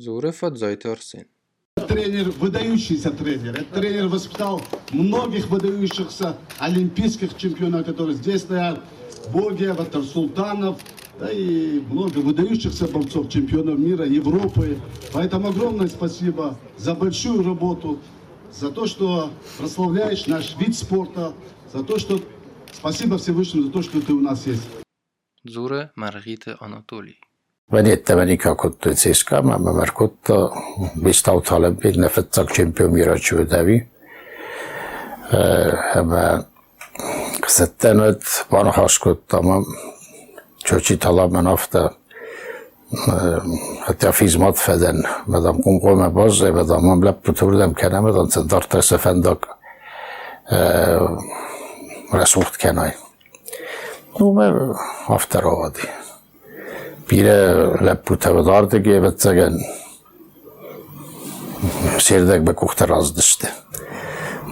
Зуре Фадзайторсин. Тренер, выдающийся тренер. Этот тренер воспитал многих выдающихся олимпийских чемпионов, которые здесь стоят. Богиев, Султанов, да и много выдающихся борцов, чемпионов мира, Европы. Поэтому огромное спасибо за большую работу, за то, что прославляешь наш вид спорта, за то, что спасибо Всевышнему за то, что ты у нас есть. Зуре Маргите Анатолий. venite venika kot policijska, mama Markotta, bi stav talebi, nefetsak čempion mira čudevi. Hemen szettenöt, van haskodtam, csöcsi talában afta, hát a fizmat feden, mert a kongolme bazze, mert a mam leputur nem kell, mert a tartása fendak, lesz út kenaj. No, mert after avadi. Pire lepült az artigé beteged, sérdekbe kuhtarazdıstı.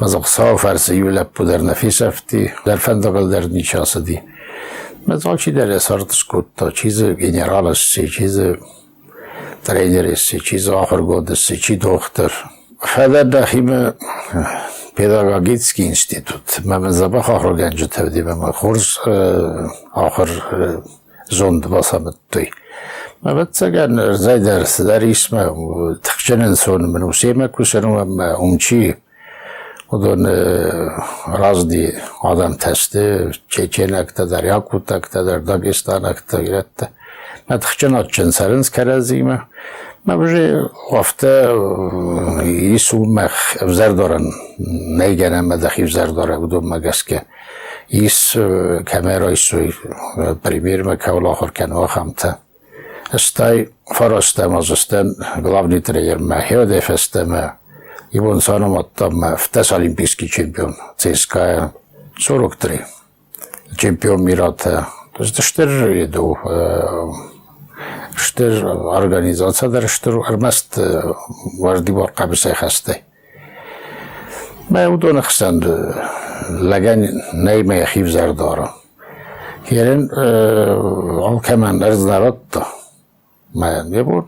Mazok sağ fersiyül lepüder nefisefti, lerfendagal der nişasıdi. Mazalçi dere sartışkutta, çizi generalası, çizi trenerisi, çizi ahırgodısı, çi doktor. Fede dahime pedagogitski institut. Memen zabah ahır genci tevdi, memen kurs ahır eh, rząd basamit tuy. Mabtsagan zayder sidarishma tiqchinin son min usema kushanum amma umchi udun razdi adam tashdi chechen akta yakut akta dagestan akta giratta ma tiqchin otchin sarins karazima ما بجي وفتا يسو مخ افزار دارن نیگنم مدخی افزار داره بودم مگس که jis kameroj su primjerima kao Lohor Kenua Hamta. Staj farostama zastan glavni trener Mahjode festama i on sanom ottama vtes olimpijski čempion CSKA 43. Čempion Mirata. To je štir jedu. Štir organizacija, da štir armast vardi borqa bisaj haste. Ma je udona xsandu. لگن نیمه میں یعنی، خفیف زرد اورا یاران اں کماں رضار وٹ ماں دبور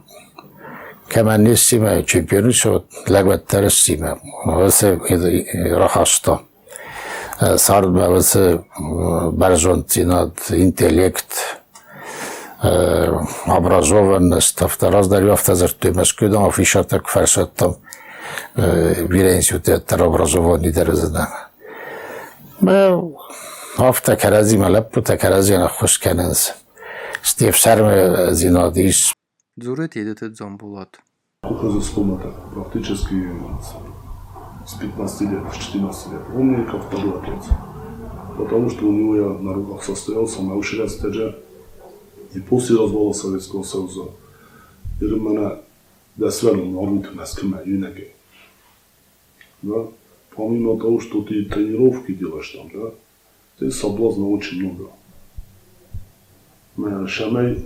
کماں نس سی ما چمپیونی شو لگات تر سی ما موسے گئی راحشتا صار بس برزنتنات انٹیلیکٹ ابرازوون استافتا راز در یافت از دمشق او فی شرطہ فرسottam بیرینسیو تھیٹر там виренсию театр образования дерезна. ما هفته کرازی ملب بود کرازی انا خوش کننز ستيف سرم زيناديش Зуре тедете Дзомбулат. Ухожу с комната практически с 15 лет, с 14 лет. Он мне как второй отец. Потому что у него я на руках состоялся, научил стеджа и после развала Советского Союза. И меня досверлил на орбиту нас к юнаке. Да? Помимо того, что ты тренировки делаешь там, да, ты соблазна очень много. Шамай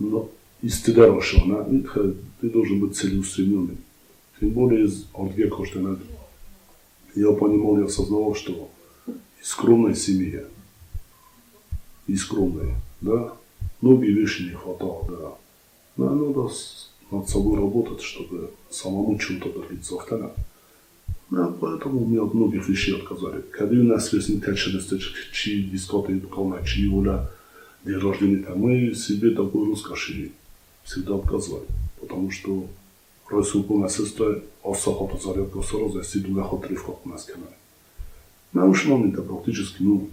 но истидар шана, ты должен быть целеустремленным. Тем более из Коштенет. Я понимал, я осознавал, что из скромной семьи, и скромной, да, многие вещи не хватало, да. Но надо над собой работать, чтобы самому чему-то добиться. Второе, да, поэтому мне от многих вещей отказали. Когда у нас весни тече чи дискота и доколна, чи воля день рождения, а мы себе такой роскоши всегда отказывали. Потому что Расул а на сестра Осахота зарядка сразу, если дуляхо тревкот на сканале. На уж момента практически, ну,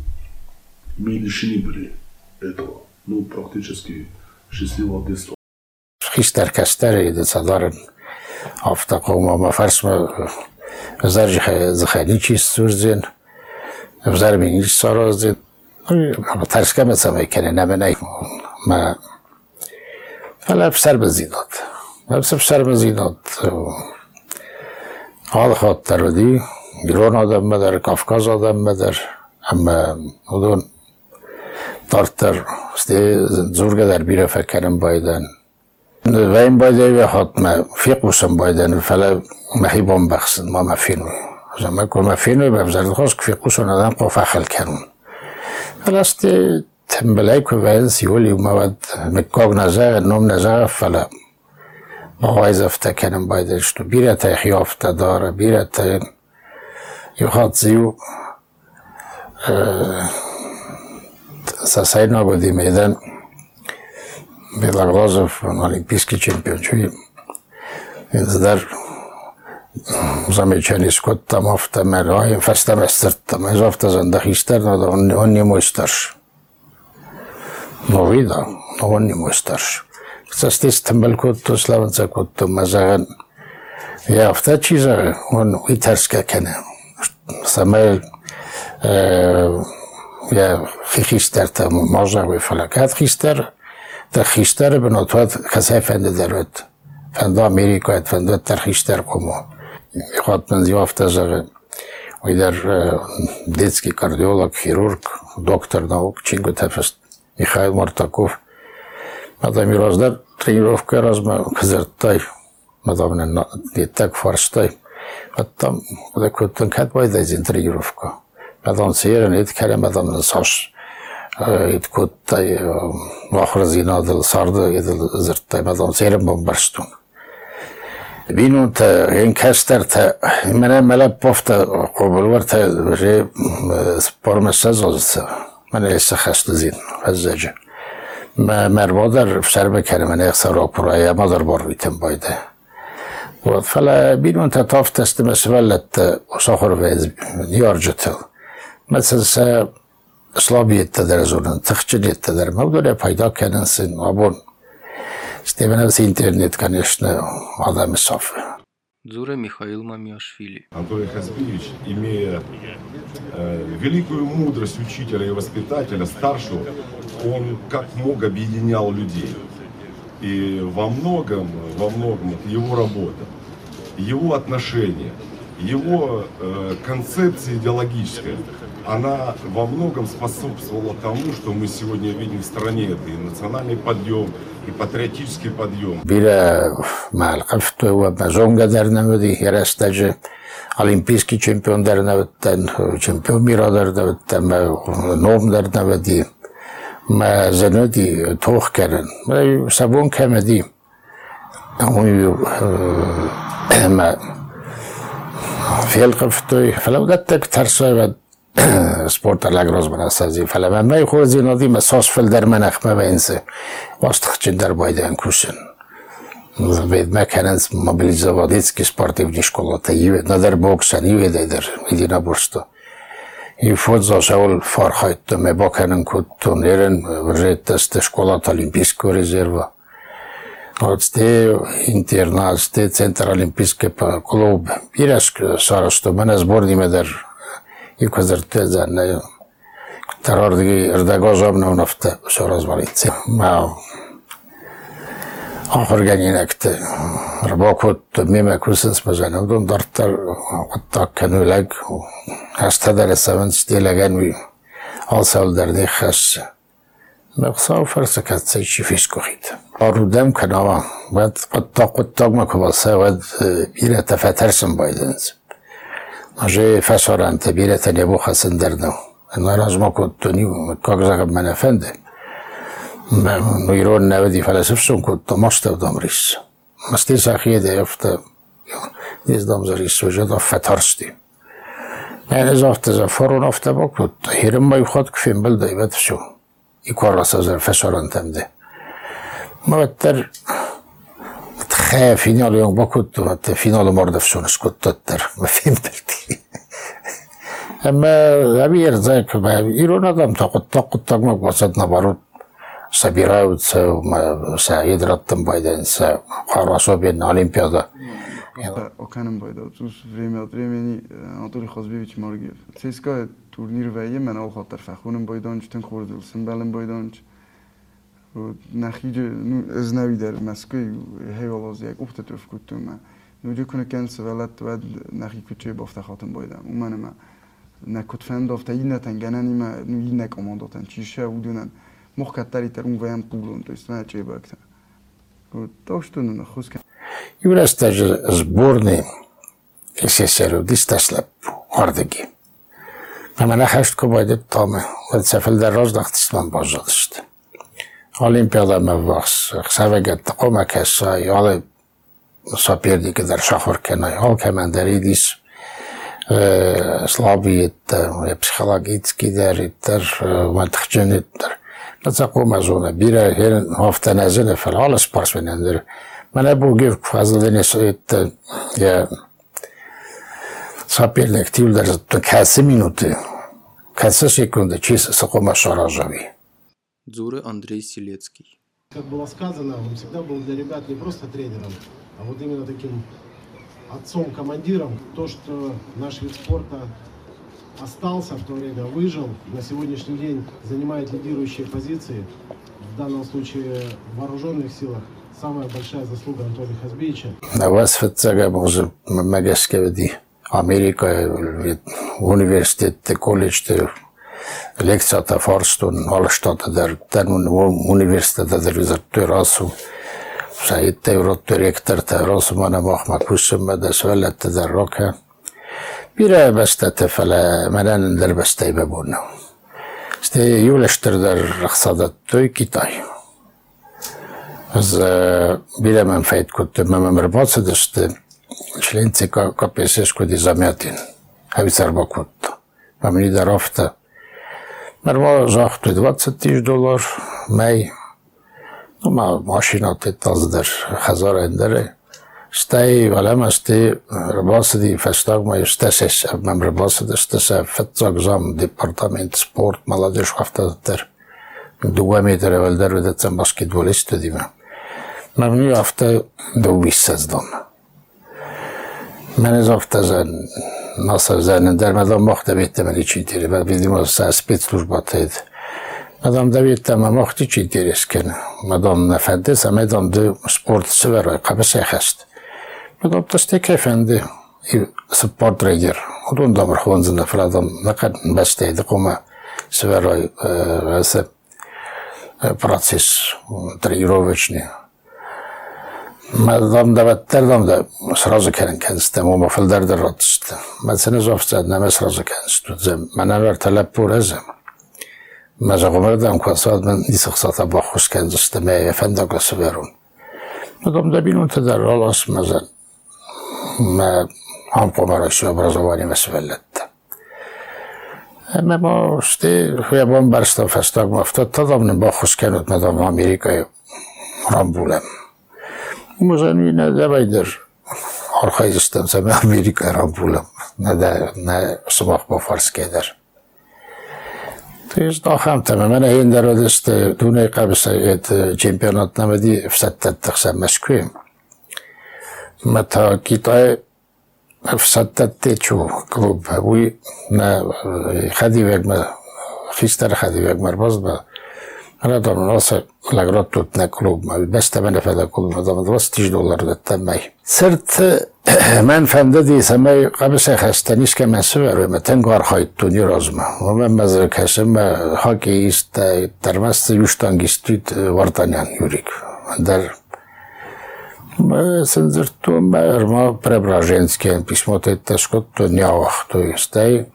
мы лишены были этого. Ну, практически счастливого детства. Хиштар Кастари, децадарен, а в таком а мафарсме فرس ما ازار زخیلی چیست سور زین ازار بینیش سارا زین ترس کم اتسا می‌کنه نمه نی ما هلا بسر بزیداد بس بسر بزیداد حال خاطر دی ایران آدم بدر کافکاز آدم بدر اما اون tartar işte zurga der bir fekkerin Wij boyden we had me fiqusam boyden fala mahibon baxsin ma mafinu. زمان که ما فینو به وزارت خوش که فیقوس و ندن قفا خل کنون فلاست تنبلای که وین سیولی ما ود مکاگ نزاق نم نزاق فلا. مغایز افتا کنم بایدش تو بیره تا خیافتا داره بیره تا یخات زیو. سسای نبودی این. Бела Глазов, он олимпийский чемпион, чуј, Ездар, да замечани скот тама автомер, ай, фестаме старт тама, из автозандах и стар, но да, он, он не мој старш. Но вида, но он не мој старш. Састис тамбел котто, славанца котто, мазаган. Я авто чиза, он итарска кене. Саме, я фихистер там, можа, фалакат хистер, та хистер бенотват хасефенде дерет. Фенда Америка, фенда тархистер кому. Михат мен зиафта зага. Ойдар детский кардиолог, хирург, доктор наук, Чингу Тефест, Михаил Мартаков. Мадам Ираздар тренировка разма кызырттай. Мадам так фарштай. Там, куда куттан кат байдайзин тренировка. Мадам сиерен ит кале мадам саш. Ит куттай вахра зинадыл сарды идыл зырттай. Мадам сиерен бомбарштун. Vinut en kastar men mele pofta قبل جي سبور مساز من لسه خست زين فزاجة ما مربادر في سر بكره من يخسر أقرأ ما در بار بيتم بايده فلا بينون تطاف تست مسولت وصخر في يارجته مثلا اسلامiyet der zorun, tıkçılık der. Mevdure payda kendinsin, abon. Стебенец интернет, конечно, Адам Исаф. Дзура Михаил Мамиашвили. Анатолий Хазбиевич, имея э, великую мудрость учителя и воспитателя, старшего, он как мог объединял людей. И во многом, во многом его работа, его отношения, его э, концепция идеологическая, она во многом способствовала тому, что мы сегодня видим в стране. Это и национальный подъем, и патриотический подъем. Бира Малков Мазонга дернемedi järjestәҗе олимпийский чемпион дерневеттен, чемпион мира дерневеттен, ном дерневеди. ما زنودي توخ كرن ما سبون كمدي ما في القفتوي فلو دتك ترسوي спорта лагроз барасази фалаванбаи хози нодима сосфил дар манахма венсе остхчин дар бойдан кусин ведма кананс мобилизоводецки спортивни школата юедна дар боксан юедай дар мединабурсто и фудзошавул фархайтто мебаканан куд тунерен ретдаста школата олимпийского резерва сте интернат сте центр олимпийский клуб ираш сарасто мана сборнима дар škola olimpijsko rezerva. Od ste internat, ste centar olimpijske pa klub. Irask sarasto, mene zbornime der 2010 terrorgi ردگاه نفته شو rozvalice. Ma ahorgänginekti rabakut mime kusens majanam dum dartar qattak kanu lag hastada lesavan stilagan vi alsal derdi khas مقصار فرسكت سيشي فيش كوخيت أرودم كنوا بعد ما Že fasorante bilete ne buha sendernau. Naraz ma kuttuni kagzaga mene fende. No iron nevedi felesefson kutta mastav damris. Masti sakhide jafta نیز دامزاریست و جدا فتارستی. من از افت زفارون افت بکت هیرم ما یخواد کفیم بل دایبت شو. ای کار راست از فشاران تمده. ما بتر بكت فينال مرضى في شونش كنت تتر اما Эме, Аверзек, Ирон адам токут, токут тагмак басат наоборот. Собираются, Саидраттым байданса, особенно Олимпиада. Оканым байда, туз время от времени э, Анатолий Хазбевич Маргиев. ЦСКА турнир вайе мен ал хатар фахуним байданч, тен хордил, сымбалим байданч. Нахиде, ну, ez nevider, meskői helyalaz, jak optetőf kutum, Ugye kunna kensz veled, ved neki kücsőbb aftahatom bajdám. Umánem, نکوت فن این فتایی نتن گنانی ما نیلی نکامان دو تن چیشه او دونن مخ کتاری تر اون ویم پولون تو استنه چه باکتن تو شتون دونه خوز کن یو راستا جه زبورنی کسی سیرو دیست اسلب هردگی اما نخشت که بایده تامه و سفل در راز دخت اسلام بازدشت آلیمپیا دا مواقص اقصاوه گد تقومه کسای آلی سا پیردی که در شخور کنای آل که من دریدیست слабиеттер, психологически дәреттер, матхченеттер. Mesela zona bir her hafta nezine falan sportsmenler. Мене був гів фазлини соїтте я соперник тилдер то кәсі минуты. Кәсі секунды чис сақома шаражави. Дзуры Андрей Селецкий. Как было сказано, он всегда был для ребят не просто тренером, а вот именно таким отцом-командиром. То, что наш вид спорта остался в то время, выжил, на сегодняшний день занимает лидирующие позиции, в данном случае в вооруженных силах, самая большая заслуга Анатолия Хазбиевича. Vastfödsega може megeskevedi Ameerika universitetti, kolledžti, lektsiate farstun, alustatada tänu universiteetidele töörasu. Sai eurot direktor, rasu mana mahma kussummades väljetada rohkem. Bire bestete fele menen der beste bebunna. Ste julester der raxsadat töy kitay. Az bire men fejt kutte men merbatsedest членцы КПСС коди замятин. Хавицар бакутта. Мамни дарафта. Мерва жахту 20 тысяч доллар, май. ma mašina te tazdeš hazar endere, stai valema sti rabasidi festagma je steses, mem rabasidi stese fetzak zam departament sport maladež haftadır. دوه متر اول در بدتم باسکتبالیست دیدم من یه هفته دو بیست از دام من از هفته زن ناصر زن در مدام مخته بیتم من چی دیره بعد بیدیم از سه سپیت توش باتید bitti ama mahti için tirisken. Madam nefendi se medam de sport sever kapısı hast. Madam da stek efendi sport trader. Odun da mırhvanzında fıradam ne kadar besteydi kuma sever vese proces тренировочный. Madam da vetterdam da sразу keren kendiste mu mafildar da ratıştı. Ben seni zofta neme sразу kendiste. Ben ever talep bu mażagomedan kwasadmen isaksata bahushken zastemeye fendaga severun. Потом додвинуты до Ролос Мазен. هم همکمر شو образование مسئولیت اما ما شتی خیابان برستا فستاگ مفتاد تا دامن با خوشکنات مدام امریکای رام بولم مزنوی نه دوی در آرخای زستم سم امریکای رام بولم نه نه سماخ با فرس که در فیز آخرم تمام من این در ادست دنیا قبل سعیت چمپیونات نمیدی فصل تا تقصی مسکویم. متا کی تا فصل تا تیچو کروب هوی نه خدیوگ مر فیستر Radom nosa lagrotut klub, beste benefede klubma, da dva stiž dolar da tamaj. Srt من فهمددی سمه قبس خستنیش که من سوه رو متن گار خواهید تونی رازما و من مزر کسیم حاکی ایست درمست یوشتانگیستید وردانیان یوریک در سنزرتو ما ارما پربراجنسکی پیشمو تیتش کد تو نیاوخ تو ایستای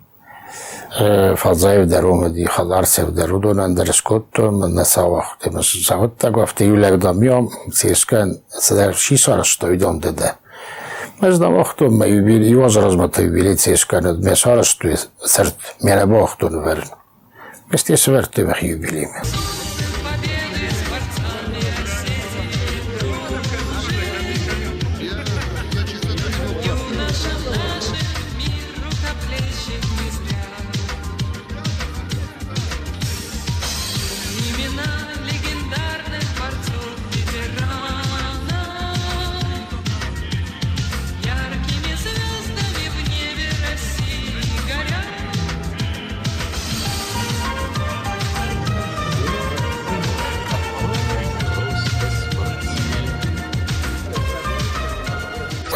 Фазаев даруме ди Хадарсев дарудо на Андерското на Савах. Те ме завод така в тиюлек да миом сиска седер шисара што идем деде. Мез да вахто ме юбили и возразмата юбили сиска над ме сара што е сърт мене вахто верен. Мес те сверте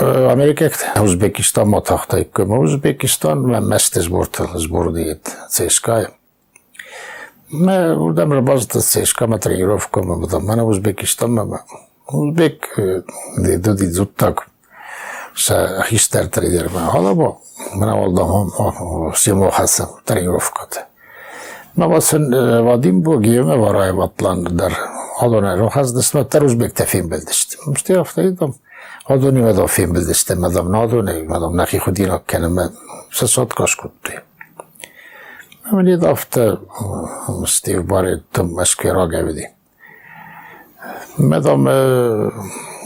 Ameerika O'zbekiston o'rtoqdaykumi o'zbekiston bilan masdiz o'rtaliz bo'ldi cska Ma buradan rabozda CSKA-ma trenировкама, buradan mana O'zbekistonma. O'zbek dedi dedi zuttak. Sa histar trenerma. Hala bu. Mana oldan ham Semo Hasan trenirovkada. Ma basın vadim bu giyeme varayım atlandılar. odon hazdasno taruzbekte film bildirishdim işte yoqdadim odon madov film bildirishdim madov nodon madov nahihudin okkanimni sasotkosh qilibdi Говорит, авто Стив Барри, там Москве Madam Медом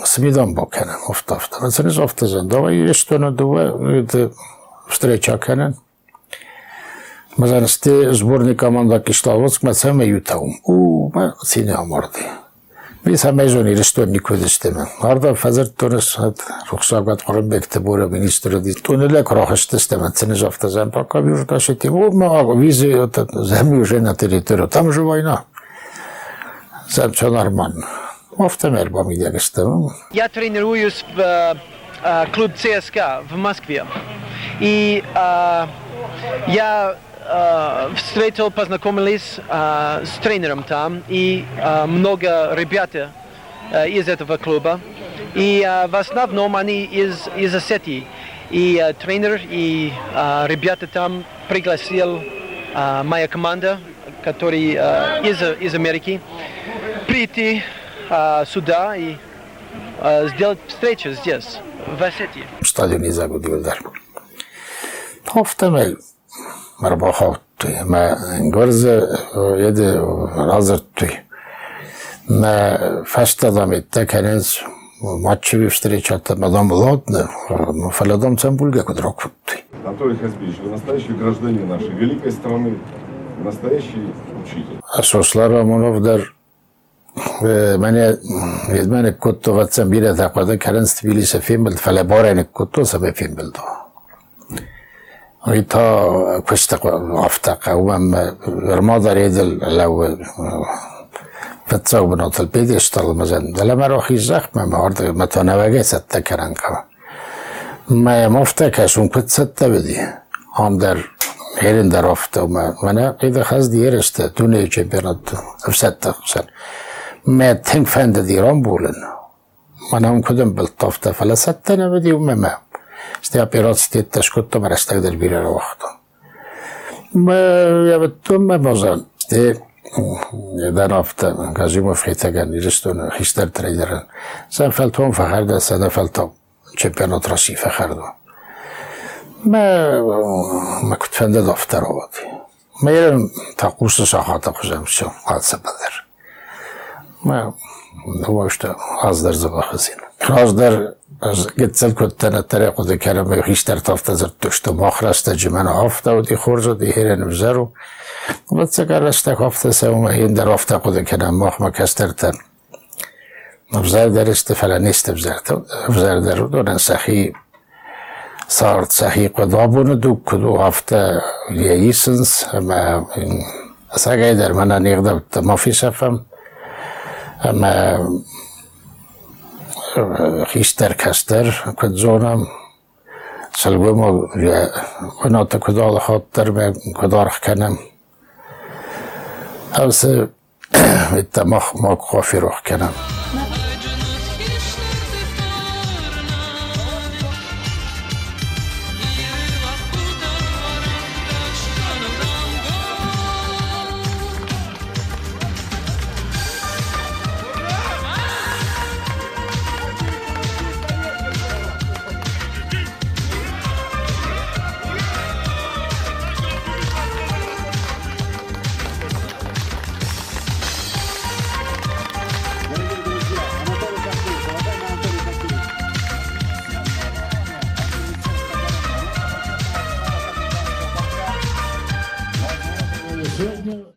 Смидом Бокенен, авто авто. Нацелись авто за. Давай еще что надо, это встреча Кенен. Mesela ste zborni команда кишталоц, ма саме ютаум. У, ма сине аморди. Би саме жони решто никој дештеме. Арда фазер тонес рухсагат Корбекте бура министр ди тунеле крохаште стеме цене жафта зем пака би уже каше ти о ма визи от земји уже на територија. Там же вајна. Зем че нормално. Ofta mer по ми дегестам. Я тренируюсь в э, клуб ЦСКА в Москве. И э, я э, Э, встретил, познакомились э, с тренером там и э, много ребят из этого клуба. И в основном они из, из Осетии. И тренер и ребята там пригласил моя команда, который из, из Америки, прийти сюда и сделать встречу здесь, в Осетии. Stadion izagudildilar. Hafta evvel работи, ма горзе еде развртуј. Ма фашта да ми те кенец матчеви встречата, ма дом лодне, но фалядом цем бульга код роквуттуј. Анатолий Хаспич, вы настоящий гражданин нашей великой страны, настоящий учитель. А со слава Моновдар, мене ведмане кото вацам бире таква да карен ствили се фимбелт, фале борени кото се бе фимбелто. ويتا كشتق أفتق ومم رمضة ريدل لو فتسو بنوت البيت يشتغل مزن لما روح يزخ ما مارد متنوعي ستة كران كما ما مفتك شون كنت ستة بدي هم در هيرن در افته وما وانا إذا خاص دي يرشت دوني جبرت ستة سن ما تنك فند دي رامبولن وانا هم كدن بالطفته فلا ستة نبدي وما ما Ste operacje też kutto ma resztę del birero waqtu. Ma jabettum ma bozan. Ste dan ofta Kazimov hitagan iristun histar traderan. Sen feltom faharda sana feltom. Championat rasi fahardo. ما ما كنت فندد افتراضي ما يرم تقوس ساحات قزم شو قاد سبدر ما هو اشتا از در زبا راز در از گتسل کتن طریق دی کرم هیشتر تافت زر تشت مخرست جمن هفته و دی خورز دی هیرن بزرو و تسکر رسته هفته سوم هین در هفته قد کنم مخ مکستر تن. بزر در استفلا نیست بزر بزر در دونن سخی صارت سخی قدابون دو کدو هفته لیسنس اما ساقای در من نیقدم ما فی اما خیشتر کدزونم سلوه ما قنات کدال خاطر به کدارخ کنم اوس اتماخ ما خوافی روح کنم